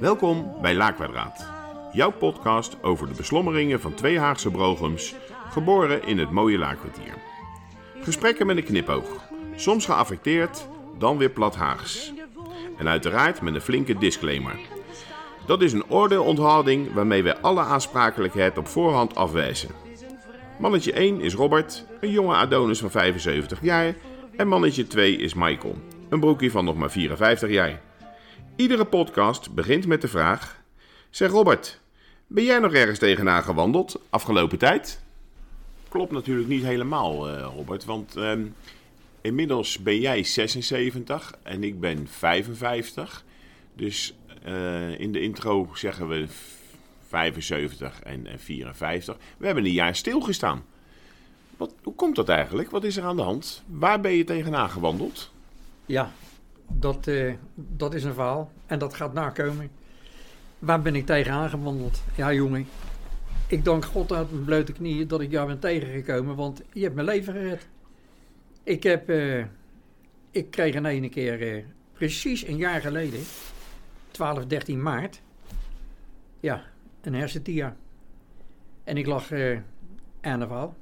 Welkom bij La Kwadraat, jouw podcast over de beslommeringen van twee Haagse brogums, geboren in het mooie Laakkwartier. Gesprekken met een knipoog, soms geaffecteerd, dan weer plat Haags. En uiteraard met een flinke disclaimer. Dat is een oordeelonthouding waarmee wij alle aansprakelijkheid op voorhand afwijzen. Mannetje 1 is Robert, een jonge Adonis van 75 jaar. En mannetje 2 is Michael, een broekie van nog maar 54 jaar. Iedere podcast begint met de vraag: Zeg Robert, ben jij nog ergens tegenaan gewandeld afgelopen tijd? Klopt natuurlijk niet helemaal, eh, Robert, want ehm, inmiddels ben jij 76 en ik ben 55. Dus eh, in de intro zeggen we 75 en, en 54. We hebben een jaar stilgestaan. Wat, hoe komt dat eigenlijk? Wat is er aan de hand? Waar ben je tegenaan gewandeld? Ja, dat, eh, dat is een verhaal. En dat gaat nakomen. Waar ben ik tegenaan gewandeld? Ja, jongen. Ik dank God uit mijn blote knieën dat ik jou ben tegengekomen. Want je hebt mijn leven gered. Ik heb... eh, ik kreeg een ene keer... eh, precies een jaar geleden... 12, 13 maart... Ja, een hersentia. En ik lag aan de val.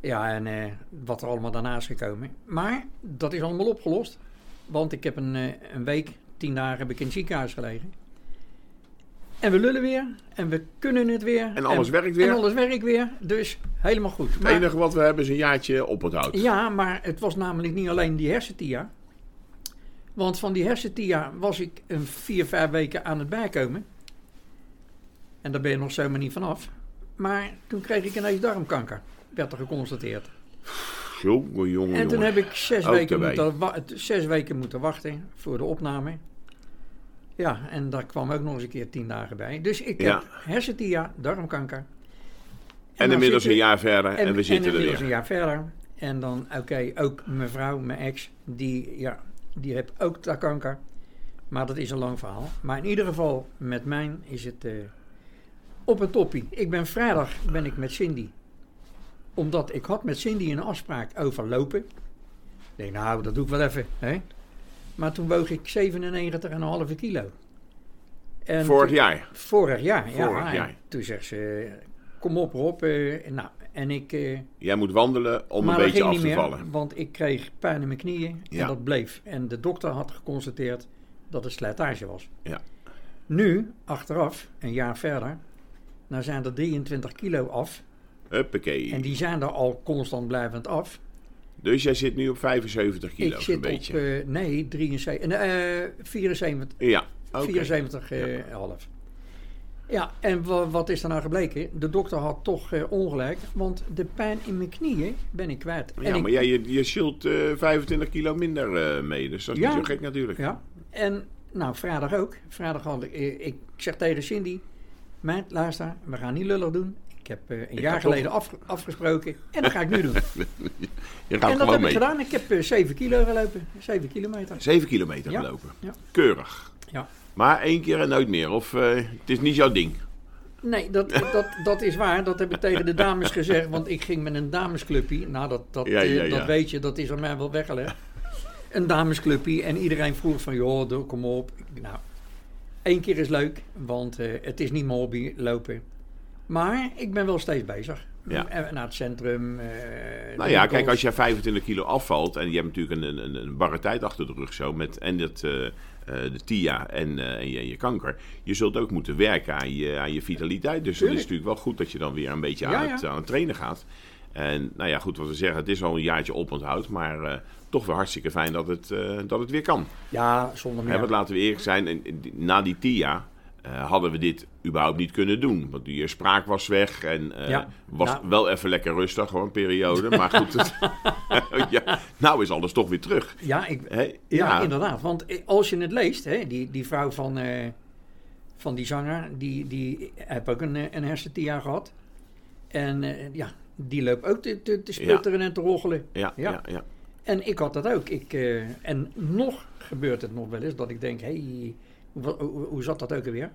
Ja, en wat er allemaal daarna is gekomen. Maar dat is allemaal opgelost. Want ik heb een, eh, een week, tien dagen heb ik in het ziekenhuis gelegen. En we lullen weer. En we kunnen het weer. En alles werkt weer. En alles werkt weer. Dus helemaal goed. Het enige wat we hebben is een jaartje oponthoud. ja, maar het was namelijk niet alleen die hersentia. Want van die hersentia was ik een vier, vijf weken aan het bijkomen. En daar ben je nog zomaar niet vanaf. Maar toen kreeg ik ineens darmkanker. Werd er geconstateerd. Jongen, jongen, En toen heb ik zes weken, moeten, zes weken moeten wachten voor de opname. Ja, en daar kwam ook nog eens een keer tien dagen bij. Dus ik Ja. heb hersentia, darmkanker. En inmiddels een jaar verder en, we zitten er inmiddels weer. een jaar verder. En dan, oké, ook mijn vrouw, mijn ex, die, ja, die heeft ook dat kanker. Maar dat is een lang verhaal. Maar in ieder geval, met mij is het eh, op een toppie. Ik ben vrijdag ben ik met Cindy. Omdat ik had met Cindy een afspraak over lopen. Ik denk, nou, dat doe ik wel even. Hè? Maar toen woog ik 97,5 kilo. En Vorig toen- jaar. Vorig jaar, ja. Vorig En jaar. Toen zegt ze, kom op Rob. eh, nou, en ik... eh, Jij moet wandelen om een beetje af niet te meer, vallen. want ik kreeg pijn in mijn knieën Ja. en dat bleef. En de dokter had geconstateerd dat het slijtage was. Ja. Nu, achteraf, een jaar verder, nou zijn er 23 kilo af. En die zijn er al constant blijvend af. Dus jij zit nu op 75 kilo, ik een zit op, beetje. eh, nee, 73, eh, 74, ja, oké. 74 eh, half. Ja, en wa- wat is er nou gebleken? De dokter had toch eh, ongelijk, want de pijn in mijn knieën ben ik kwijt. Ja, ik, maar jij, je, je zult eh, 25 kilo minder mee, dus dat is Ja. niet zo gek natuurlijk. Ja, en nou, vrijdag ook. Vrijdag had ik, ik zeg tegen Cindy, meid, luister, we gaan niet lullig doen. Ik heb eh, een Ik jaar geleden afge- afgesproken en dat ga ik nu doen. Je gaat en dat heb ik gedaan. Ik heb eh 7 kilo gelopen. 7 kilometer. 7 kilometer Ja. gelopen. Ja. Keurig. Ja. Maar één keer en nooit meer. Of eh, het is niet jouw ding. Nee, dat, dat, dat is waar. Dat heb ik tegen de dames gezegd. Want ik ging met een damesclubje. Nou, dat, dat, Ja, eh, ja, ja. dat weet je. Dat is aan mij wel weggelegd. Een damesclubje. En iedereen vroeg van, joh, kom op. Nou, één keer is leuk. Want eh, het is niet mijn hobby, lopen. Maar ik ben wel steeds bezig. Ja. Eh, Naar het centrum. eh, Nou ja, kijk, als je 25 kilo afvalt en je hebt natuurlijk een, een, een barre tijd achter de rug zo, met en het, eh, de TIA en, en je, je kanker, je zult ook moeten werken aan je, aan je vitaliteit. Dus het is Tuurlijk. natuurlijk wel goed dat je dan weer een beetje aan, ja. Het, aan het trainen gaat. En nou ja, goed, wat we zeggen, het is al een jaartje oponthoud, maar toch wel hartstikke fijn dat het, dat het weer kan. Ja, zonder meer. want laten we eerlijk zijn, en- en na die TIA eh, hadden we dit überhaupt niet kunnen doen. Want je spraak was weg en eh, Ja, was wel even lekker rustig, gewoon een periode. Maar goed, het- ja, nou is alles toch weer terug. Ja, ik? Ja, inderdaad. Want eh, als je het leest, hè, die, die vrouw van, eh, van die zanger, die, die heeft ook een, eh, een hersentia gehad. En eh, ja, die loopt ook te, te, te sputteren en te roggelen. ja, Ja. ja. En ik had dat ook. Ik, eh, en nog gebeurt het nog wel eens dat ik denk, hé, hey, hoe, zat dat ook alweer?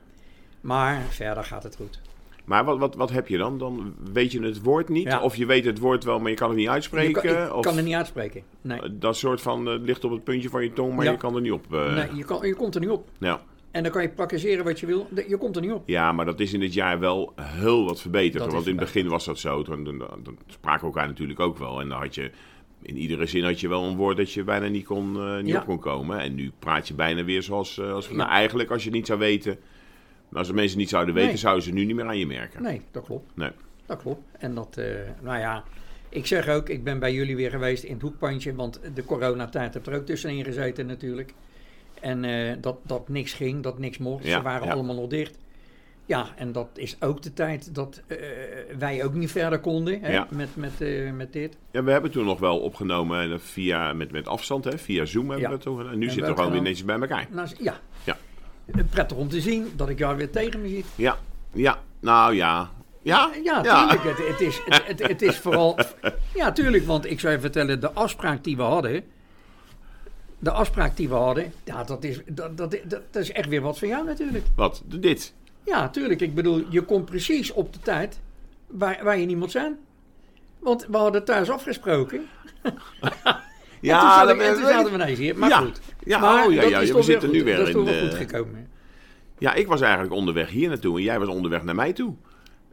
Maar verder gaat het goed. Maar wat, wat, wat heb je dan? Dan weet je het woord niet? Ja. Of je weet het woord wel, maar je kan het niet Je uitspreken? kan, ik of kan het niet uitspreken. Nee, eh, dat soort van, eh, ligt op het puntje van je tong, maar Ja. je kan er niet op. eh, nee je, kan, je komt er niet op. ja. En dan kan je praktiseren wat je wil. Je komt er niet op. Ja, maar dat is in dit jaar wel heel wat verbeterd. Dat want in het begin was dat zo. Toen, toen, toen spraken we elkaar natuurlijk ook wel. En dan had je... In iedere zin had je wel een woord dat je bijna niet, kon, eh, niet Ja. op kon komen. En nu praat je bijna weer zoals... eh, als, Ja. Nou, eigenlijk als je het niet zou weten... Als de mensen het niet zouden weten, Nee. zouden ze nu niet meer aan je merken. Nee, dat klopt. Nee. Dat klopt. En dat, eh, nou ja, ik zeg ook, ik ben bij jullie weer geweest in het hoekpandje, want de coronatijd heeft er ook tussenin gezeten natuurlijk. En dat, dat niks ging, dat niks mocht. Ja, Ze waren allemaal nog dicht. Ja, en dat is ook de tijd dat eh, wij ook niet verder konden hè, Ja. met, met, eh, met dit. Ja, we hebben toen nog wel opgenomen eh, via, met, met afstand, hè, via Zoom hebben Ja. we het toen. En nu zitten we gewoon weer netjes bij elkaar. Nou, ja. Ja. Prettig om te zien dat ik jou weer tegen me ziet. Ja, ja, nou ja. Ja? Ja, tuurlijk. Het, het, is, het, het, het is vooral... Ja, tuurlijk, want ik zou je vertellen, de afspraak die we hadden... De afspraak die we hadden, ja, dat is, dat, dat, dat, dat is echt weer wat van jou natuurlijk. Wat? Dit? Ja, tuurlijk. Ik bedoel, je komt precies op de tijd waar, waar je niet moet zijn. Want we hadden thuis afgesproken. Ja, en toen zaten, dat we- toen zaten we ineens hier. Maar Ja. goed. Ja, maar oh, ja, dat ja, is we zitten nu weer Dat is toch in wel de- goed gekomen. Ja, ik was eigenlijk onderweg hier naartoe en jij was onderweg naar mij toe.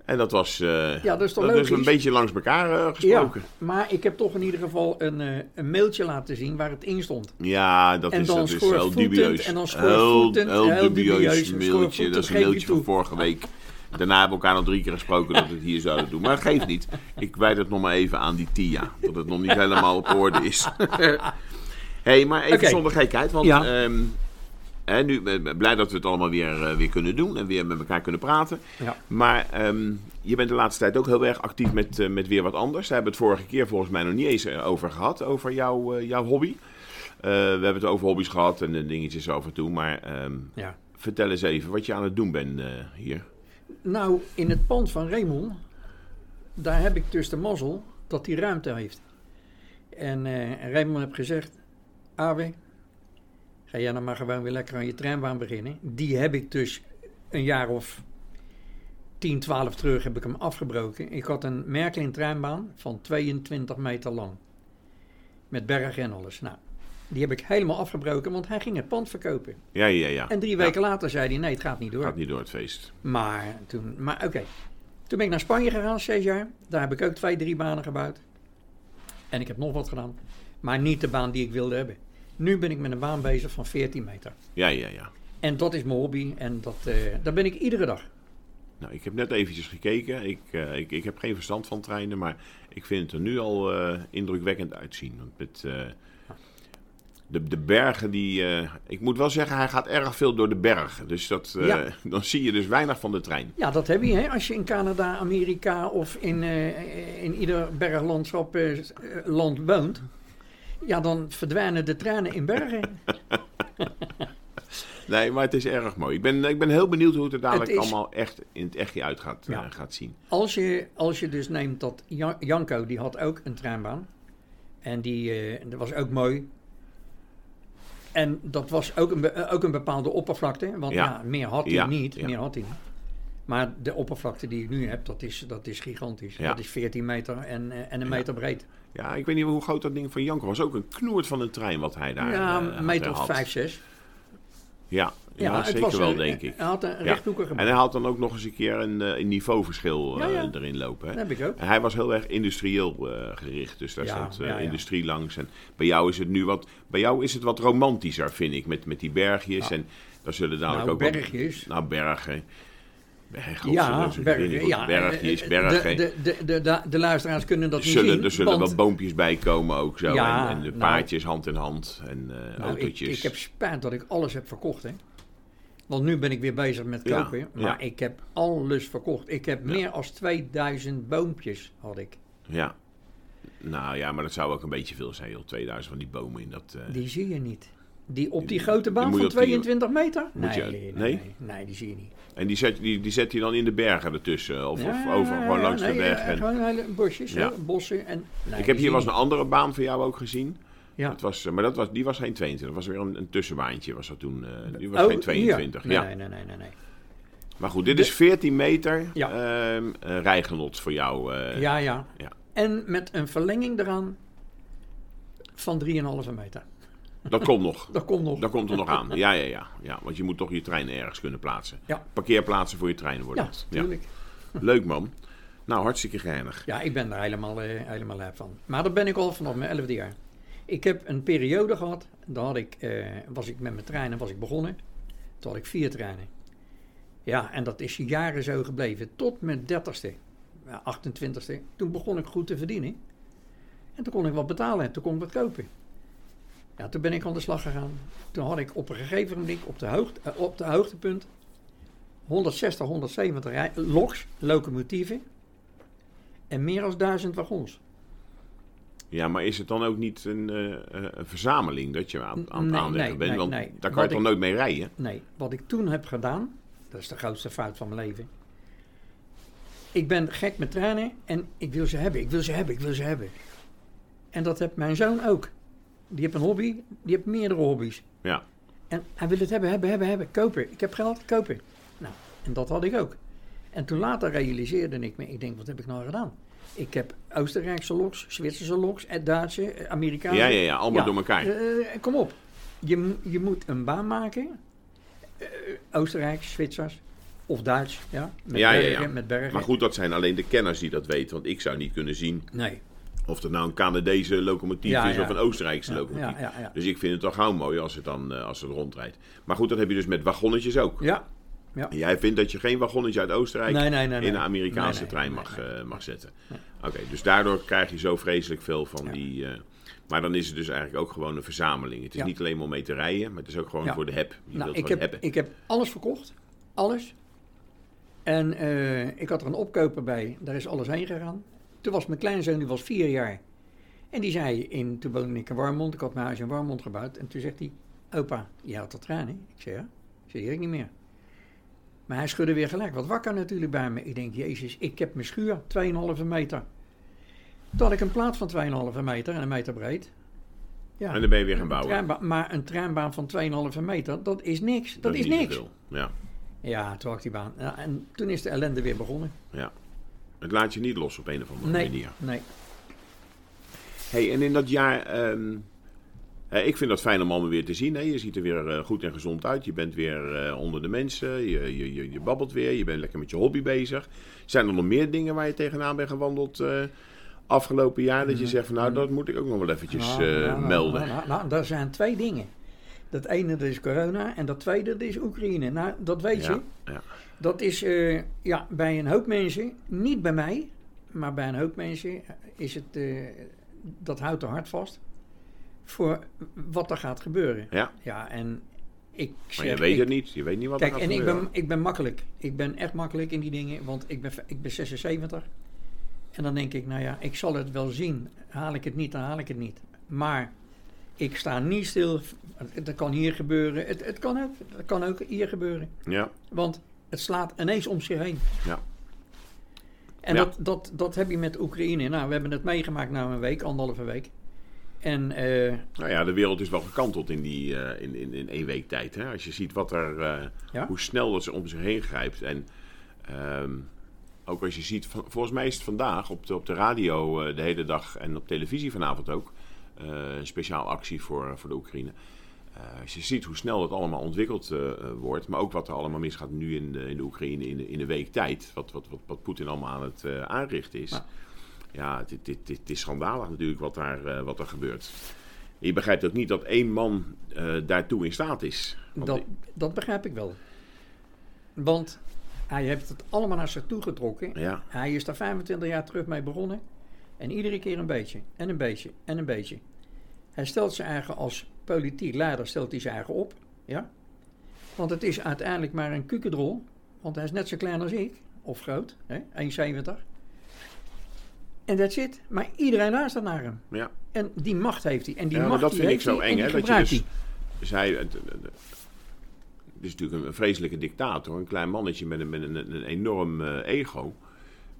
En dat was, eh Ja, dat is toch dat is logisch? een beetje langs elkaar eh, Ja, gesproken. maar ik heb toch in ieder geval een, eh, een mailtje laten zien waar het in stond. Ja, dat En is, dan dat is heel dubieus. en dan heel, heel, heel dubieus dubieus, mailtje. Dat is een mailtje van vorige week. Daarna hebben we elkaar nog drie keer gesproken dat we het hier zouden doen. Maar dat geeft niet. Ik wijd het nog maar even aan die Tia. Dat het nog niet helemaal op orde is. hey, maar even zonder gekheid. Want Ja. ehm, hè, nu ben ik blij dat we het allemaal weer, eh, weer kunnen doen. En weer met elkaar kunnen praten. Ja. Maar ehm, je bent de laatste tijd ook heel erg actief met, eh, met weer wat anders. Daar hebben we het vorige keer volgens mij nog niet eens eh, over gehad. Over jouw, jouw hobby. We hebben het over hobby's gehad en dingetjes en toe. Maar ehm, Ja. vertel eens even wat je aan het doen bent hier. Nou, in het pand van Raymond, daar heb ik dus de mazzel dat hij ruimte heeft. En Raymond heeft gezegd, Awe, ga jij nou maar gewoon weer lekker aan je treinbaan beginnen. Die heb ik dus een jaar of 10, 12 terug heb ik hem afgebroken. Ik had een Merklin treinbaan van 22 meter lang. Met bergen en alles. Nou, die heb ik helemaal afgebroken, want hij ging het pand verkopen. Ja, ja, ja. En drie weken later zei hij, nee, het gaat niet door. Gaat niet door het feest. Maar toen, maar oké. Toen ben ik naar Spanje gegaan, zes jaar. Daar heb ik ook twee, drie banen gebouwd. En ik heb nog wat gedaan. Maar niet de baan die ik wilde hebben. Nu ben ik met een baan bezig van 14 meter. Ja, ja, ja. En dat is mijn hobby. En dat, eh, daar ben ik iedere dag. Nou, ik heb net eventjes gekeken. Ik, eh, ik, ik heb geen verstand van treinen, maar ik vind het er nu al eh, indrukwekkend uitzien. Want met, de, de bergen die... ik moet wel zeggen, hij gaat erg veel door de bergen. Dus dat, Ja. dan zie je dus weinig van de trein. Ja, dat heb je hè. Als je in Canada, Amerika of in, in ieder berglandschap land woont. Ja, dan verdwijnen de treinen in bergen. Nee, maar het is erg mooi. Ik ben, ik ben heel benieuwd hoe het er dadelijk Het is- allemaal echt in het echtje uit gaat, Ja. eh, gaat zien. Als je, als je dus neemt dat Jan- Janko, die had ook een treinbaan. En die eh, dat was ook mooi. En dat was ook een, ook een bepaalde oppervlakte. Want Ja. ja, meer had hij Ja, niet. ja. Meer had hij niet. Maar de oppervlakte die ik nu heb, dat is, dat is gigantisch. Ja. Dat is 14 meter en, eh, en een Ja. meter breed. Ja, ik weet niet hoe groot dat ding van Janko was. Ook een knoert van een trein wat hij daar ja, eh, een meter had. of 5, 6. Ja, ja, zeker was wel, denk ik. Hij had een Ja. En hij had dan ook nog eens een keer een, eh, een niveauverschil eh, Ja, ja. erin lopen. Hè? Dat heb ik ook. En hij was heel erg industrieel eh, gericht, dus daar Ja, stond eh, ja, ja. industrie langs. En bij jou is het nu wat, bij jou is het wat romantischer, vind ik, met, met die bergjes. Ja. En daar zullen dadelijk Nou, ook wat- bergjes. nou, bergen. Ja, niet Ja. De, de, de, de, luisteraars kunnen dat niet zien. er zullen want- wat boompjes bij komen ook zo. Ja, en, en de nou. paardjes hand in hand en Nou, ik, autootjes. ik heb spijt dat ik alles heb verkocht, hè. Want nu ben ik weer bezig met Ja, kopen. maar ja. ik heb alles verkocht. Ik heb meer dan 2000 boompjes, had ik. Ja. Nou ja, maar dat zou ook een beetje veel zijn, joh. 2000 van die bomen in dat... eh, Die zie je niet. Die op die grote baan je van op die- 22 meter? Moet Nee, je- nee, nee? nee, nee, die zie je niet. En die zet, die, die zet hij dan in de bergen ertussen? Of, Ja, of over, gewoon ja, langs nee, de weg? ja, En, Gewoon hele bosjes, Ja. bossen. En, nee, ik heb hier was je een andere baan voor jou ook gezien. Ja. Dat was, eh, maar dat was, die was geen 22. Dat was weer een, een tussenbaantje. Was dat toen, eh, die was Oh, geen 22. hier. Ja. Nee, nee, nee, nee. nee. Maar goed, dit De- is 14 meter Ja. ehm, eh, rijgenot voor jou. eh. ja, ja, ja. En met een verlenging eraan van 3,5 meter. Dat komt nog. Dat komt nog. Dat komt er nog aan. Ja, ja, ja, ja. Want je moet toch je treinen ergens kunnen plaatsen. Ja. Parkeerplaatsen voor je treinen worden. Ja, natuurlijk. Leuk man. Nou, hartstikke geinig. Ja, ik ben daar helemaal, eh, helemaal lijp van. Maar dat ben ik al vanaf mijn elfde jaar. Ik heb een periode gehad, dan had ik, eh, was ik met mijn treinen was ik begonnen. Toen had ik vier treinen. Ja, en dat is jaren zo gebleven. Tot mijn dertigste, ja, 28ste. Toen begon ik goed te verdienen. En toen kon ik wat betalen. Toen kon ik wat kopen. Ja, toen ben ik aan de slag gegaan. Toen had ik op een gegeven moment op de, hoogte, eh, op de hoogtepunt 160, 170 rij- loks, locomotieven. En meer dan duizend wagons. Ja, maar is het dan ook niet een, eh, eh, een verzameling dat je aan, aan het Nee, aanleggen nee, bent? nee, Want nee. daar kan Wat je toch ik- nooit mee rijden? Nee, wat ik toen heb gedaan, dat is de grootste fout van mijn leven. Ik ben gek met treinen en ik wil ze hebben, ik wil ze hebben, ik wil ze hebben. En dat heeft mijn zoon ook. Die heeft een hobby, die heeft meerdere hobby's. Ja. En hij wil het hebben, hebben, hebben, hebben. Kopen. Ik heb geld, kopen. Nou, en dat had ik ook. En toen later realiseerde ik me, ik denk, wat heb ik nou gedaan? Ik heb Oostenrijkse loks, Zwitserse loks, eh, Duitse, eh, Amerikaanse. Ja, ja, ja, allemaal door elkaar. Eh, kom op. Je, je moet een baan maken. Eh, Oostenrijk, Zwitsers of Duits. Ja, met Ja, ja, bergen, ja. met bergen. Maar goed, dat zijn alleen de kenners die dat weten. Want ik zou niet kunnen zien Nee. Of het nou een Canadese locomotief Ja, is ja. of een Oostenrijkse locomotief. Dus ik vind het toch gauw mooi als het dan eh, als het rondrijdt. Maar goed, dat heb je dus met wagonnetjes ook. Ja. ja. En Jij vindt dat je geen wagonnetje uit Oostenrijk Nee, nee, nee, in een Amerikaanse trein mag, eh, mag zetten. Oké, dus daardoor krijg je zo vreselijk veel van die... eh, maar dan is het dus eigenlijk ook gewoon een verzameling. Het is Ja. niet alleen maar om mee te rijden, maar het is ook gewoon Ja. voor de heb. Je Nou, ik heb, hebben. ik heb alles verkocht. Alles. En ik had er een opkoper bij. Daar is alles heen gegaan. Toen was mijn kleinzoon, die was vier jaar. En die zei, in, toen woonde ik in Warmond. Ik had mijn huis in Warmond gebouwd. En toen zegt hij, opa, je had dat hè? Ik zei, ja. Zei, ik niet meer. Maar hij schudde weer gelijk wat wakker natuurlijk bij me. Ik denk, jezus, ik heb mijn schuur 2,5 meter. Toen had ik een plaat van 2,5 meter en een meter breed. Ja. En dan ben je weer gaan bouwen. treinbaan- maar een treinbaan van 2,5 meter, dat is niks. Dat, is niks. Ja, Ja, toen had ik die baan. Ja, en toen is de ellende weer begonnen. ja. Het laat je niet los op een of andere Nee, manier. nee. Hey, en in dat jaar... ehm, eh, ik vind dat fijn om allemaal weer te zien. Hè? Je ziet er weer eh, goed en gezond uit. Je bent weer eh, onder de mensen. Je, je, je, je babbelt weer. Je bent lekker met je hobby bezig. Zijn er nog meer dingen waar je tegenaan bent gewandeld eh, afgelopen jaar? Dat je zegt van nou, dat moet ik ook nog wel eventjes Nou, eh, nou, nou, melden. Nou, nou, nou, daar zijn twee dingen. Dat ene dat is corona en dat tweede dat is Oekraïne. Nou, dat weet je. ja. Dat is eh, ja, bij een hoop mensen, niet bij mij, maar bij een hoop mensen is het, eh, dat houdt er hard vast voor wat er gaat gebeuren. ja. Ja, en ik Maar je weet ik- het niet. Je weet niet wat Kijk, er gaat en ik ben, ik ben makkelijk. Ik ben echt makkelijk in die dingen, want ik ben, ik ben 76. En dan denk ik, nou ja, ik zal het wel zien. Haal ik het niet, dan haal ik het niet. Maar ik sta niet stil. Dat kan hier gebeuren. Het, het, kan, ook, kan ook hier gebeuren. Ja, Want het slaat ineens om zich heen. ja. En Ja. dat, dat, dat heb je met Oekraïne. Nou, we hebben het meegemaakt na een week, anderhalve week. En eh, Nou ja, de wereld is wel gekanteld in, die, eh, in, in, in één week tijd. Hè? Als je ziet wat er, eh, Ja. hoe snel dat ze om zich heen grijpt. En ehm, ook als je ziet, van- volgens mij is het vandaag op de, op de radio de hele dag en op televisie vanavond ook. Eh, een speciaal actie voor, voor de Oekraïne. Eh, als je ziet hoe snel het allemaal ontwikkeld eh, eh, wordt, maar ook wat er allemaal misgaat nu in de, in de Oekraïne in de, in de week tijd, wat, wat, wat, wat Poetin allemaal aan het eh, aanrichten is. Ja. Ja, dit, dit, dit, is schandalig natuurlijk wat daar, eh, wat er gebeurt. Je begrijpt ook niet dat één man eh, daartoe in staat is. Dat, dat begrijp ik wel. Want hij heeft het allemaal naar zich toe getrokken. Ja, Hij is daar 25 jaar terug mee begonnen. En iedere keer een beetje, en een beetje, en een beetje. Hij stelt zijn eigen als politiek leider, stelt hij zijn eigen op. Ja? Want het is uiteindelijk maar een kukendrol. Want hij is net zo klein als ik. Of groot, hè? 1,70. En dat zit. Maar iedereen luistert naar hem. ja. En die macht heeft hij. En die ja maar macht dat die vind ik zo eng. en Hè, dat je dus, hij. dus hij, het, is natuurlijk een vreselijke dictator. Een klein mannetje met een, met een, een enorm eh, ego.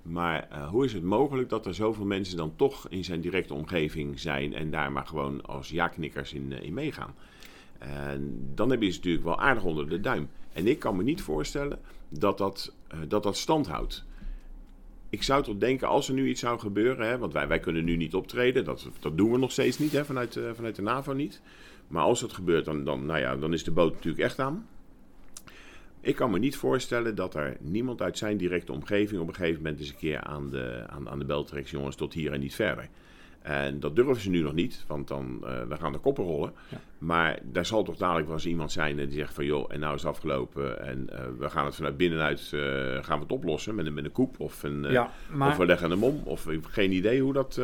Maar eh, hoe is het mogelijk dat er zoveel mensen dan toch in zijn directe omgeving zijn... en daar maar gewoon als ja-knikkers in, eh, in meegaan? En dan heb je ze natuurlijk wel aardig onder de duim. En ik kan me niet voorstellen dat dat, eh, dat, dat stand houdt. ik zou toch denken, als er nu iets zou gebeuren, hè, want wij, wij kunnen nu niet optreden, dat, dat doen we nog steeds niet, hè, vanuit, vanuit de NAVO niet. Maar als dat gebeurt, dan, dan, nou ja, dan is de boot natuurlijk echt aan. Ik kan me niet voorstellen dat er niemand uit zijn directe omgeving op een gegeven moment eens een keer aan de, aan, aan de bel trekt, jongens, tot hier en niet verder. En dat durven ze nu nog niet, want dan, uh, dan gaan de koppen rollen. Ja. Maar daar zal toch dadelijk wel eens iemand zijn die zegt van... joh, en nou is het afgelopen en uh, we gaan het vanuit binnenuit uh, gaan we het oplossen... met een, met een koep of, een, ja, maar... of we leggen een mom. Of geen idee hoe dat...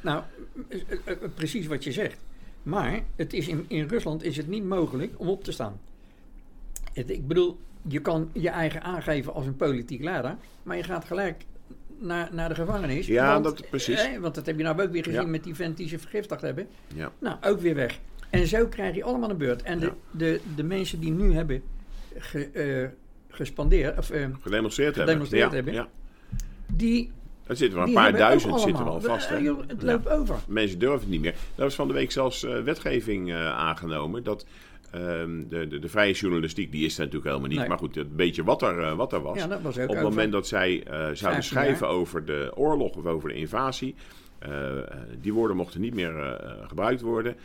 Nou, precies wat je zegt. Maar het is in, in Rusland is het niet mogelijk om op te staan. Het, ik bedoel, je kan je eigen aangeven als een politiek leider... maar je gaat gelijk naar, naar de gevangenis. Ja, want, dat precies. Eh, want dat heb je nou ook weer gezien met die vent die ze vergiftigd hebben. Ja. Nou, ook weer weg. En zo krijg je allemaal een beurt. En de, de, de mensen die nu hebben ge, uh, gespandeerd, of uh, gedemonstreerd, gedemonstreerd hebben, ja. die er zitten wel een paar duizend zitten al vast. Hè? Het loopt over. Mensen durven het niet meer. Er was van de week zelfs uh, wetgeving uh, aangenomen dat Um, de, de, de, vrije journalistiek, die is er natuurlijk helemaal niet. Nee. Maar goed, het beetje wat er, uh, wat er was. Ja, dat was op het moment dat zij uh, zouden schrijven jaar. over de oorlog of over de invasie, uh, die woorden mochten niet meer gebruikt worden.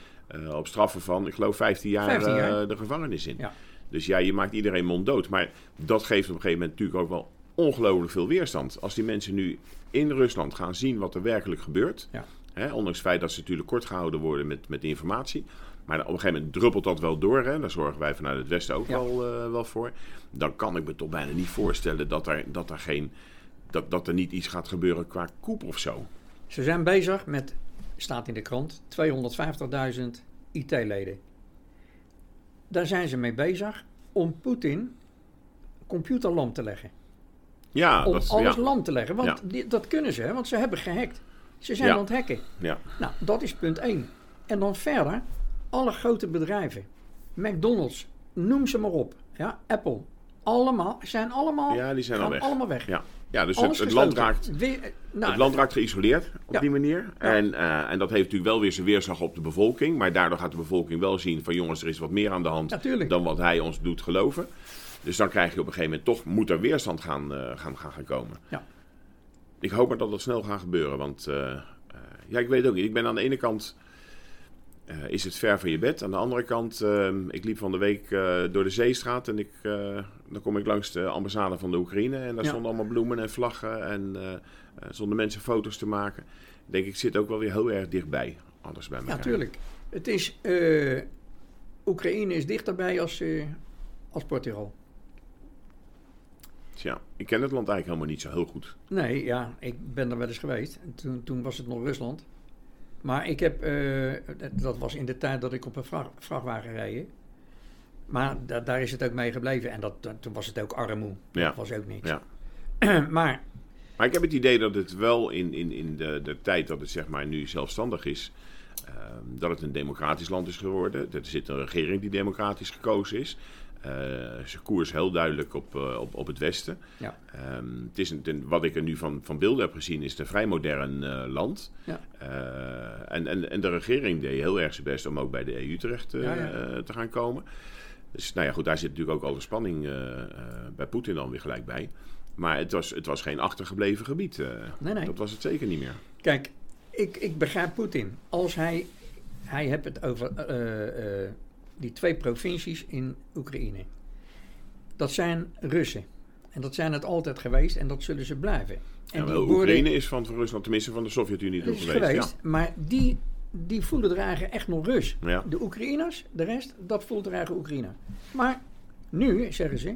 op straffen van, ik geloof, 15 jaar, 15 jaar. de gevangenis in. Ja. Dus ja, je maakt iedereen monddood. Maar dat geeft op een gegeven moment natuurlijk ook wel ongelooflijk veel weerstand. Als die mensen nu in Rusland gaan zien wat er werkelijk gebeurt. Ja. Hè, ondanks het feit dat ze natuurlijk kort gehouden worden met, met informatie. Maar op een gegeven moment druppelt dat wel door. Hè? Daar zorgen wij vanuit het Westen ook Ja. wel, eh, wel voor. Dan kan ik me toch bijna niet voorstellen dat er, dat er, geen, dat, dat er niet iets gaat gebeuren qua koep of zo. Ze zijn bezig met, staat in de krant, 250.000 IT-leden. Daar zijn ze mee bezig om Poetin computerlam te leggen. Ja, om dat, alles ja. lam te leggen. Want Ja. die- dat kunnen ze, want ze hebben gehackt. Ze zijn Ja. aan het hacken. Ja. Nou, dat is punt 1. En dan verder, alle grote bedrijven, McDonald's, noem ze maar op, ja, Apple, allemaal, zijn allemaal, ja, die zijn al weg. allemaal weg. Ja, ja dus het, land raakt, Weer- eh, nou, het land raakt geïsoleerd op Ja. die manier. En, eh, en dat heeft natuurlijk wel weer zijn weerslag op de bevolking. Maar daardoor gaat de bevolking wel zien van jongens, er is wat meer aan de hand dan wat hij ons doet geloven. Dus dan krijg je op een gegeven moment toch, moet er weerstand gaan, eh, gaan, gaan, gaan komen. Ja. Ik hoop maar dat dat snel gaat gebeuren. Want ja, ik weet het ook niet. Ik ben aan de ene kant, eh, is het ver van je bed. Aan de andere kant, eh, ik liep van de week eh, door de Zeestraat. En ik, eh, dan kom ik langs de ambassade van de Oekraïne. En daar Ja. stonden allemaal bloemen en vlaggen. En stonden mensen foto's te maken. Ik denk, ik zit ook wel weer heel erg dichtbij. Alles bij Ja, elkaar. tuurlijk. Het is, Oekraïne is dichterbij als, als Portugal. Tja, ik ken het land eigenlijk helemaal niet zo heel goed. Nee, ja, ik ben er wel eens geweest. En Toen, toen was het nog Rusland. Maar ik heb, eh, dat- was in de tijd dat ik op een vracht, vrachtwagen reed. Maar da- daar is het ook mee gebleven. En dat, dat- toen was het ook armoe. Ja. Dat was ook niks. Ja. maar Maar ik heb het idee dat het wel in, in, in de, de tijd dat het zeg maar nu zelfstandig is, ehm, dat het een democratisch land is geworden. Er zit een regering die democratisch gekozen is. Eh ze koers heel duidelijk op, eh, op, op het Westen. Ja. Ehm, het is een, wat ik er nu van, van beelden heb gezien, is het een vrij modern eh, land. Ja. En, en, en de regering deed heel erg zijn best om ook bij de EU terecht Ja, te gaan komen. Dus nou ja, goed, daar zit natuurlijk ook al de spanning bij Poetin dan weer gelijk bij. Maar het was, het was geen achtergebleven gebied. Nee, nee. Dat was het zeker niet meer. Kijk, ik, ik begrijp Poetin. Als hij, hij heeft het over die twee provincies in Oekraïne. Dat zijn Russen. En dat zijn het altijd geweest en dat zullen ze blijven. En die worden- Oekraïne is van, Rusland, tenminste van de Sovjet-Unie geweest. geweest, maar die, die voelen er eigen echt nog Rus. Ja. Ja. De Oekraïners, de rest, dat voelt er eigen Oekraïne. Maar nu, zeggen ze,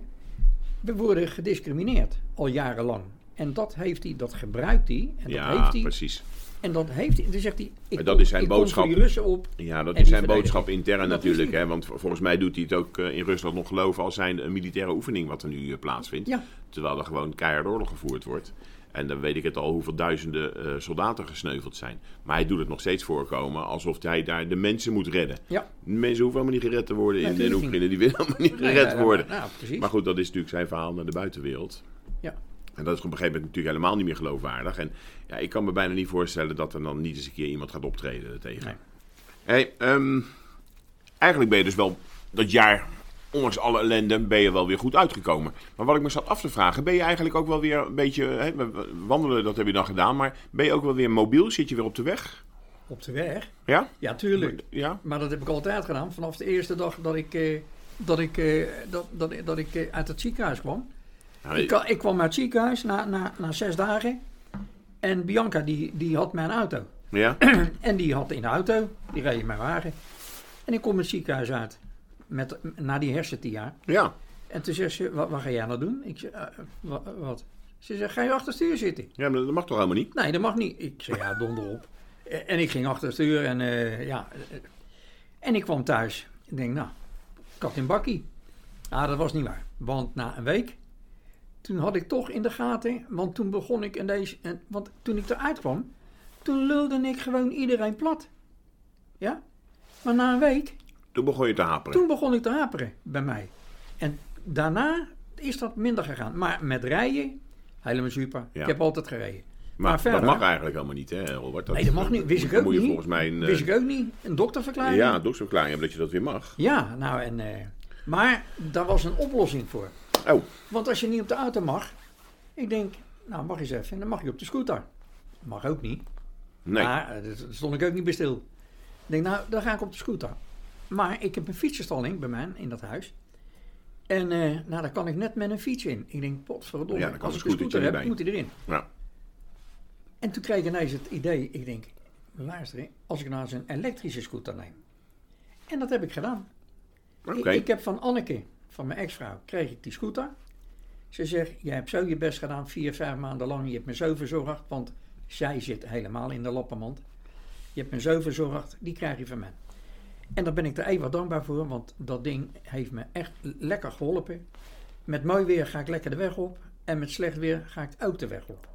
we worden gediscrimineerd al jarenlang. En dat heeft hij, dat gebruikt hij. En dat Ja, heeft hij. precies. En dat heeft hij. Dan zegt hij, ik, dat kom- is zijn ik kom boodschap. die Russen op. Ja, dat is zijn boodschap intern natuurlijk. Hè, want volgens mij doet hij het ook eh, in Rusland nog geloven als zijn een militaire oefening wat er nu eh, plaatsvindt. Ja. Terwijl er gewoon keihard oorlog gevoerd wordt. En dan weet ik het al hoeveel duizenden eh, soldaten gesneuveld zijn. Maar hij doet het nog steeds voorkomen alsof hij daar de mensen moet redden. Ja. De mensen hoeven helemaal niet gered te worden in, in Natuurlijk Oekraïne. Die willen helemaal niet Nee, gered worden. Nou. Maar goed, dat is natuurlijk zijn verhaal naar de buitenwereld. Ja. En dat is op een gegeven moment natuurlijk helemaal niet meer geloofwaardig. En ja, ik kan me bijna niet voorstellen dat er dan niet eens een keer iemand gaat optreden tegen. Nee. Hey, ehm, eigenlijk ben je dus wel dat jaar ondanks alle ellende ben je wel weer goed uitgekomen. Maar wat ik me zat af te vragen, ben je eigenlijk ook wel weer een beetje... Wandelen, dat heb je dan gedaan, maar ben je ook wel weer mobiel? Zit je weer op de weg? Op de weg. Ja? Ja, tuurlijk. Ja? Maar dat heb ik altijd gedaan. Vanaf de eerste dag dat ik, eh, dat ik, eh, dat, dat, dat ik eh, uit het ziekenhuis kwam. Ik, ik kwam uit het ziekenhuis na, na, na zes dagen. En Bianca die, die had mijn auto. ja? En die had in de auto, die reed in mijn wagen. En ik kom het ziekenhuis uit. Met, na die hersentia. Ja. En toen zegt ze, wat, wat ga jij nou doen? Ik zeg, "Eh, wa- wat? Ze zegt, ga je achter het stuur zitten? Ja, maar dat mag toch helemaal niet? Nee, dat mag niet. Ik zei, ja, donder op. En ik ging achter het stuur en eh, ja. En ik kwam thuis. Ik denk, nou, kat in bakkie. Ah, dat was niet waar. Want na een week, toen had ik toch in de gaten, want toen begon ik in deze, en, want toen ik eruit kwam, toen lulde ik gewoon iedereen plat. Ja? Maar na een week, Toen begon je te haperen. toen begon ik te haperen bij mij. En daarna is dat minder gegaan. Maar met rijden, helemaal super. Ja. Ik heb altijd gereden. maar maar verder- dat mag eigenlijk helemaal niet, hè, Robert? Nee, dat mag niet. Wist ik ook moet je niet. volgens mij een, Wist eh, ik ook niet. Een dokterverklaring. ja, doktersverklaring hebben dat je dat weer mag. Ja, nou en... eh, maar daar was een oplossing voor. Oh, Want als je niet op de auto mag... Ik denk, nou mag eens even. Dan mag je op de scooter. Mag ook niet. nee. Maar eh, daar stond ik ook niet bij stil. Ik denk, nou, dan ga ik op de scooter. Maar ik heb een fietsenstalling bij mij in dat huis. En eh, nou, daar kan ik net met een fiets in. Ik denk, potverdomme, Ja, dan kan als ik een scooter heb, moet hij erin. Ja. En toen kreeg ik ineens het idee, ik denk, luister, als ik nou eens een elektrische scooter neem. En dat heb ik gedaan. Oké. Ik, ik heb van Anneke, van mijn ex-vrouw, kreeg ik die scooter. Ze zegt, je hebt zo je best gedaan, vier, vijf maanden lang. Je hebt me zo verzorgd, want zij zit helemaal in de lappenmand. Je hebt me zo verzorgd, die krijg je van mij. En daar ben ik er even dankbaar voor, want dat ding heeft me echt lekker geholpen. Met mooi weer ga ik lekker de weg op. En met slecht weer ga ik ook de weg op.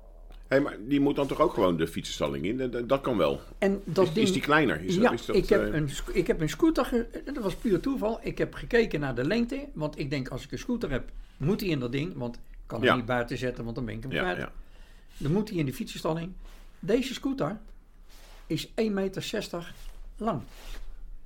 Hé, maar die moet dan toch ook gewoon de fietsenstalling in? Dat, dat kan wel. En dat Is, ding, is die kleiner? Is ja, dat, is dat, ik, heb eh, een, ik heb een scooter, ge- dat was puur toeval. Ik heb gekeken naar de lengte, want ik denk als ik een scooter heb, moet hij in dat ding. Want ik kan hem Ja. niet buiten zetten, want dan ben ik hem ja, kwijt. ja. Dan moet hij in de fietsenstalling. Deze scooter is 1,60 meter lang.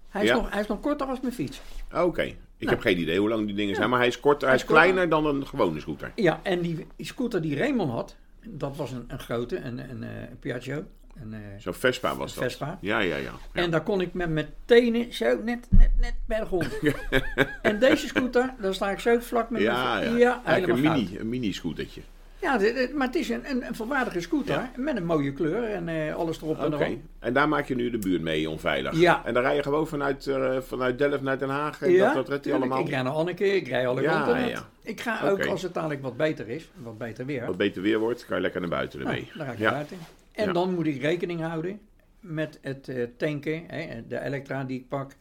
Hij is, nog, hij is nog korter als mijn fiets. Ah, Oké. Ik Nou. heb geen idee hoe lang die dingen Ja. zijn, maar hij is korter, hij Hij is kleiner dan een gewone scooter. Ja, en die scooter die Raymond had, dat was een, een grote, een, een, eh, een Piaggio. Eh, Zo'n Vespa was dat. Vespa. Ja, ja, ja. ja. En daar kon ik met mijn tenen zo net, net, net bij de grond. en deze scooter, daar sta ik zo vlak met ja, mijn ja. ja helemaal een goud. mini, een mini scootertje. Ja, maar het is een, een, volwaardige scooter Ja. met een mooie kleur en eh, alles erop en erop. En daar maak je nu de buurt mee onveilig. Ja. En dan rij je gewoon vanuit, eh, vanuit Delft naar Den Haag. En Ja, dat, dat redt hij allemaal. Ik rij naar Anneke, ik rij alle Ja, kanten ja. Ik ga ook, als het dadelijk wat beter is, wat beter weer, Wat beter weer wordt, kan je lekker naar buiten nou, ermee. dan ga ik ja. naar buiten. En Ja. dan moet ik rekening houden met het eh, tanken, hè, de elektra die ik pak.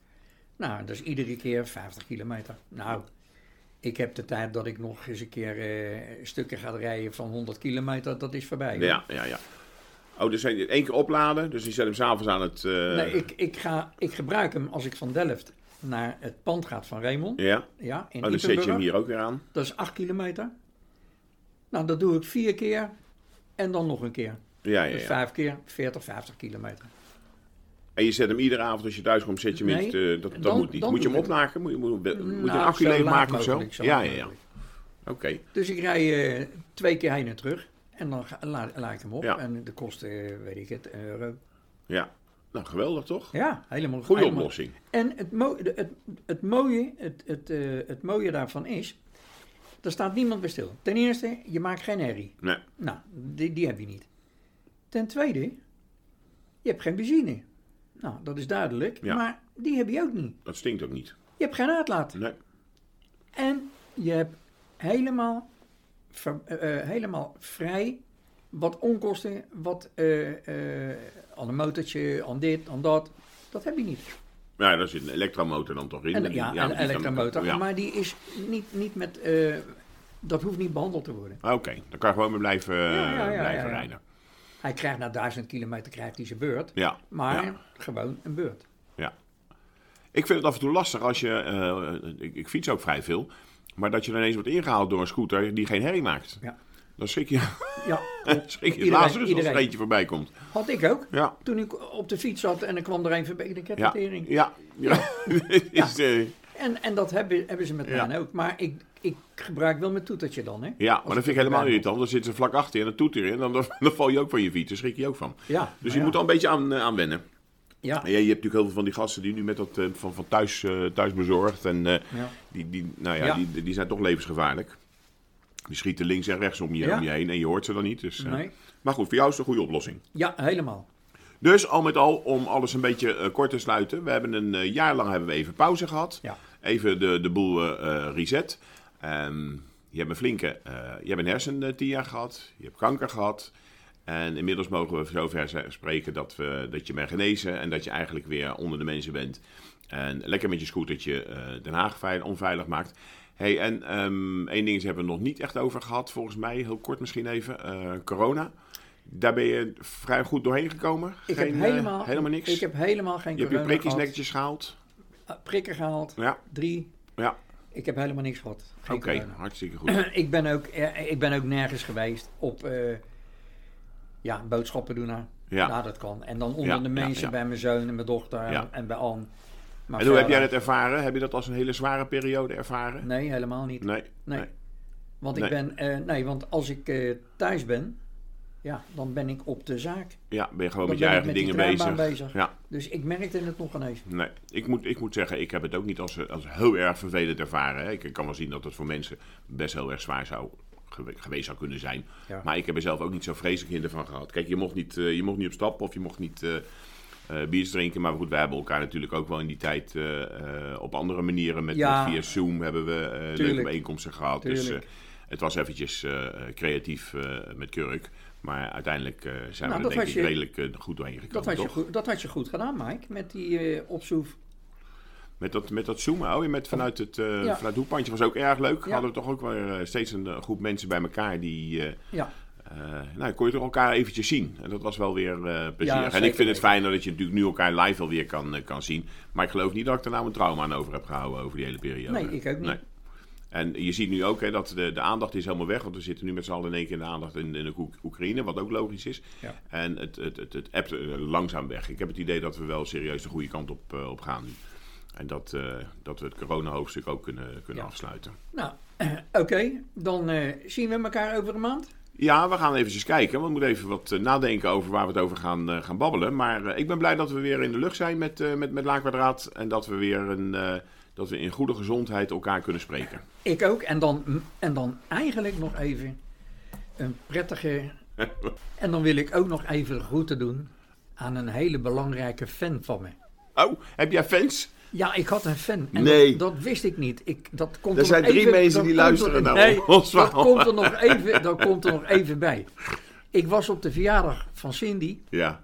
Nou, dat is iedere keer 50 kilometer. Nou, ik heb de tijd dat ik nog eens een keer eh, stukken ga rijden van 100 kilometer, dat is voorbij. Ja, ja, ja. Oh, dus één keer opladen, dus je zet hem s'avonds aan het... eh, Nee, ik, ik, ga, ik gebruik hem als ik van Delft naar het pand gaat van Raymond. Ja, Ja, in oh, dan zet je hem hier ook weer aan. Dat is 8 kilometer. Nou, dat doe ik vier keer en dan nog een keer. Ja, ja, Dus ja. vijf keer 40, 50 kilometer. En je zet hem iedere avond als je thuis komt, zet je hem Nee, in eh, dat, dat dan- moet niet. Moet je hem opmaken? Moet je, moet, moet je een Nou, accu of zo? Ja, ja, ja. Oké. Dus ik rij eh, twee keer heen en terug. En dan ga, la, laat ik hem op. Ja. En de kosten, eh, weet ik het, euro. Ja. Nou, geweldig toch? Ja, helemaal Goede helemaal- oplossing. En het, mo het, het, mooie, het, het, het mooie daarvan is, er staat niemand bij stil. Ten eerste, je maakt geen herrie. Nee. Nou, die, die heb je niet. Ten tweede, je hebt geen benzine. Nou, dat is duidelijk. Ja. Maar die heb je ook niet. Dat stinkt ook niet. Je hebt geen uitlaat. Nee. En je hebt helemaal, ver- eh, eh, helemaal vrij wat onkosten, wat eh, eh, aan een motortje, aan dit, aan dat. Dat heb je niet. Ja, daar zit een elektromotor dan toch in. En, ja, een elektromotor. Ja. Maar die is niet, niet met. dat hoeft niet behandeld te worden. Ah, Oké, dan kan je gewoon mee blijven, Ja, blijven rijden. Hij krijgt na duizend kilometer krijgt hij zijn beurt. Ja, Maar ja, gewoon een beurt. ja. Ik vind het af en toe lastig als je... eh, ik, ik fiets ook vrij veel. Maar dat je dan ineens wordt ingehaald door een scooter die geen herrie maakt. Ja. Dan schrik je, Ja, schrik je Iedereen- Lazarus als er eentje voorbij komt. had ik ook. Ja, Toen ik op de fiets zat en er kwam er een voorbij. Ik ja, ja. ja. Is, eh, En, en dat hebben, hebben ze met Ja. mij ook. Maar ik, ik gebruik wel mijn toetertje dan, hè? Ja, maar dat vind ik helemaal erbij irritant. Dan zitten ze vlak achter je en dan toet erin. En dan, dan val je ook van je fiets. Daar schrik je ook van. Ja. Dus maar je ja. moet al een beetje aan, eh, aan wennen. Ja. En ja, je hebt natuurlijk heel veel van die gasten die nu met dat eh, van, van thuis, eh, thuis bezorgd. En ja. die, die, nou ja. Die, die zijn toch levensgevaarlijk. Die schieten links en rechts om je, om je heen en je hoort ze dan niet. Dus, Nee. Maar goed, voor jou is het een goede oplossing. Ja, helemaal. Dus al met al, om alles een beetje kort te sluiten. We hebben een jaar lang hebben we even pauze gehad. Even de, de boel reset. Ehm, je hebt een flinke, eh, je hebt een hersentia gehad. Je hebt kanker gehad. En inmiddels mogen we zover spreken dat, we, dat je bent genezen. En dat je eigenlijk weer onder de mensen bent. En lekker met je scootertje eh Den Haag veil- onveilig maakt. Hey, en ehm één ding hebben we nog niet echt over gehad, volgens mij. Heel kort misschien even. eh, corona. Daar ben je vrij goed doorheen gekomen. Ik Geen, heb eh, helemaal, helemaal niks. Ik heb helemaal geen je hebt je corona prikjes gehad. netjes gehaald. Prikken gehaald. Ja, Drie. ja. Ik heb helemaal niks gehad. Oké, hartstikke goed. ik, ben ook, eh, ik ben ook nergens geweest op eh, ja, boodschappen doen. Nou. Ja. Nou, dat kan. En dan onder Ja, de mensen ja. bij mijn zoon en mijn dochter en bij Anne. Maar en hoe heb jij dat ervaren? Heb je dat als een hele zware periode ervaren? Nee, helemaal niet. Nee. Nee. nee. Want, Nee. ik ben, eh, nee, want als ik thuis ben, ja, dan ben ik op de zaak. Ja, ben je gewoon Dan met je eigen met dingen bezig. Ja, Dus ik merkte het nog ineens. nee. Ik moet, ik moet zeggen, ik heb het ook niet als, als heel erg vervelend ervaren. Hè. Ik kan wel zien dat het voor mensen best heel erg zwaar zou, gewe- geweest zou kunnen zijn. Ja. Maar ik heb er zelf ook niet zo vreselijk hinder van gehad. Kijk, je mocht niet, eh, je mocht niet op stap of je mocht niet eh eh, biertjes drinken. Maar goed, wij hebben elkaar natuurlijk ook wel in die tijd op andere manieren. Met, Ja. met via Zoom hebben we leuke bijeenkomsten gehad. Dus Tuurlijk. het was eventjes creatief met kurk. Maar uiteindelijk eh, zijn Nou, we er denk ik je- redelijk eh, goed doorheen gekomen, Dat had, je goed, dat had je goed gedaan, Mike, met die eh opzoef. Met dat, met dat zoomen, oh, je met vanuit het, Ja. vanuit het hoekpandje was ook erg leuk. Ja. Hadden we toch ook weer steeds een groep mensen bij elkaar die... Ja, nou, kon je toch elkaar eventjes zien. En dat was wel weer plezierig. en ik vind het fijner dat je natuurlijk nu elkaar live alweer kan, kan zien. Maar ik geloof niet dat ik er nou een trauma aan over heb gehouden over die hele periode. Nee, ik ook niet. En je ziet nu ook hè, dat de, de aandacht is helemaal weg. Want we zitten nu met z'n allen in één keer in de aandacht in, in de Oek- Oekraïne. Wat ook logisch is. Ja. En het, het, het, het appt eh, langzaam weg. Ik heb het idee dat we wel serieus de goede kant op, eh, op gaan nu. En dat, eh, dat we het corona-hoofdstuk ook kunnen, kunnen Ja. afsluiten. nou, oké. Dan zien we elkaar over een maand. Ja, we gaan eventjes kijken. Want we moeten even wat nadenken over waar we het over gaan, gaan babbelen. Maar ik ben blij dat we weer in de lucht zijn met, met, met Laakwadraat. En dat we weer een, dat we in goede gezondheid elkaar kunnen spreken. Ik ook. En dan, en dan eigenlijk nog even een prettige... en dan wil ik ook nog even groeten doen aan een hele belangrijke fan van me. Oh, heb jij fans? Ja, ik had een fan. En Nee. Dat, dat wist ik niet. Ik, dat komt Er nog zijn drie even- mensen die luisteren er- naar nee, ons dat komt, er nog even, dat komt er nog even bij. Ik was op de verjaardag van Cindy. Ja.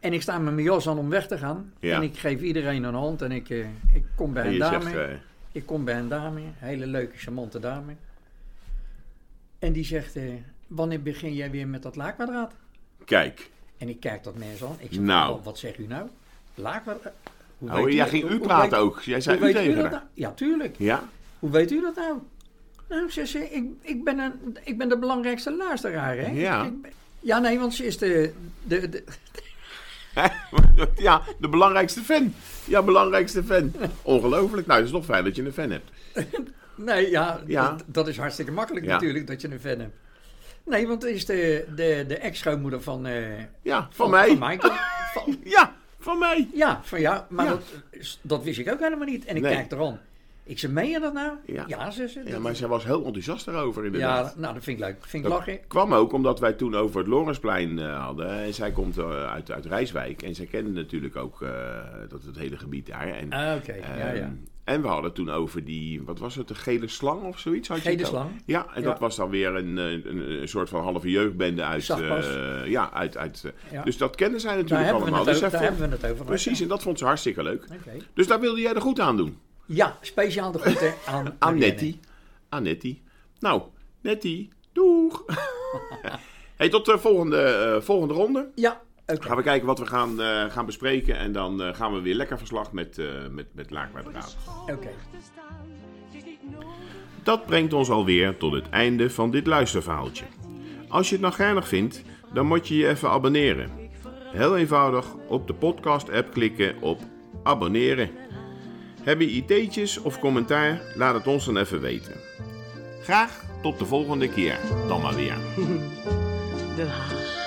En ik sta met mijn jas aan om weg te gaan. Ja. En ik geef iedereen een hand. En ik, eh, ik kom bij En een dame. zegt, eh, Ik kom bij een dame. Hele leuke, charmante dame. En die zegt... eh, wanneer begin jij weer met dat laakwadraat? kijk. En ik kijk dat mensen aan. Ik zeg, Nou. wat, zegt u nou? Laakwadraat? Hoe Oh, weet jij ging u praten weet- ook. Jij zei u tegen haar. nou? Ja, tuurlijk. Ja? Hoe weet u dat nou? Nou, ze zei, ik, ik, ben een, ik ben de belangrijkste luisteraar, hè? Ja. Ik ja, nee, want ze is de... de, de ja, de belangrijkste fan. Ja, belangrijkste fan. Ongelooflijk. Nou, het is nog fijn dat je een fan hebt. nee, ja, Ja. Dat, dat is hartstikke makkelijk Ja. natuurlijk, dat je een fan hebt. Nee, want het is de, de, de ex-schoonmoeder van... eh, Ja, van, mij. Van Michael. Van- Ja, van mij. ja, van jou. Maar Ja. Dat, dat wist ik ook helemaal niet. En ik Nee. kijk erom. Ik zei, meen je dat nou? Ja. ze ze. Ja, maar zij was heel enthousiast daarover inderdaad. Ja, nou, dat vind ik leuk. Vind ik Dat lachen. kwam ook omdat wij toen over het Lorensplein eh, hadden. En zij komt eh, uit, uit Rijswijk. En zij kende natuurlijk ook eh, dat het hele gebied daar. En, Ah, Oké, ja, ehm, ja. en we hadden toen over die, wat was het, de gele slang of zoiets? Had je Gele al? slang. Ja, en Ja. dat was dan weer een, een, een soort van halve jeugdbende uit... Ja, uit... uit Ja. Dus dat kenden zij Daar, natuurlijk hebben we, allemaal. het Dus over, daar vond- hebben we het over. precies, en dat vond ze hartstikke leuk. Dus daar wilde jij er goed aan doen. Ja, speciaal de groeten aan Aan. Nettie. Aan Nettie. Nou, Nettie, doeg. hey, tot de volgende, eh, volgende ronde. Ja, oké. Gaan we kijken wat we gaan, eh, gaan bespreken. En dan eh, gaan we weer lekker verslag met, eh met, met Laakwaardraad. Oké. Dat brengt ons alweer tot het einde van dit luisterverhaaltje. Als je het nou geinig vindt, dan moet je je even abonneren. Heel eenvoudig op de podcast-app klikken op abonneren. Heb je ideetjes of commentaar? Laat het ons dan even weten. Graag tot de volgende keer dan maar weer.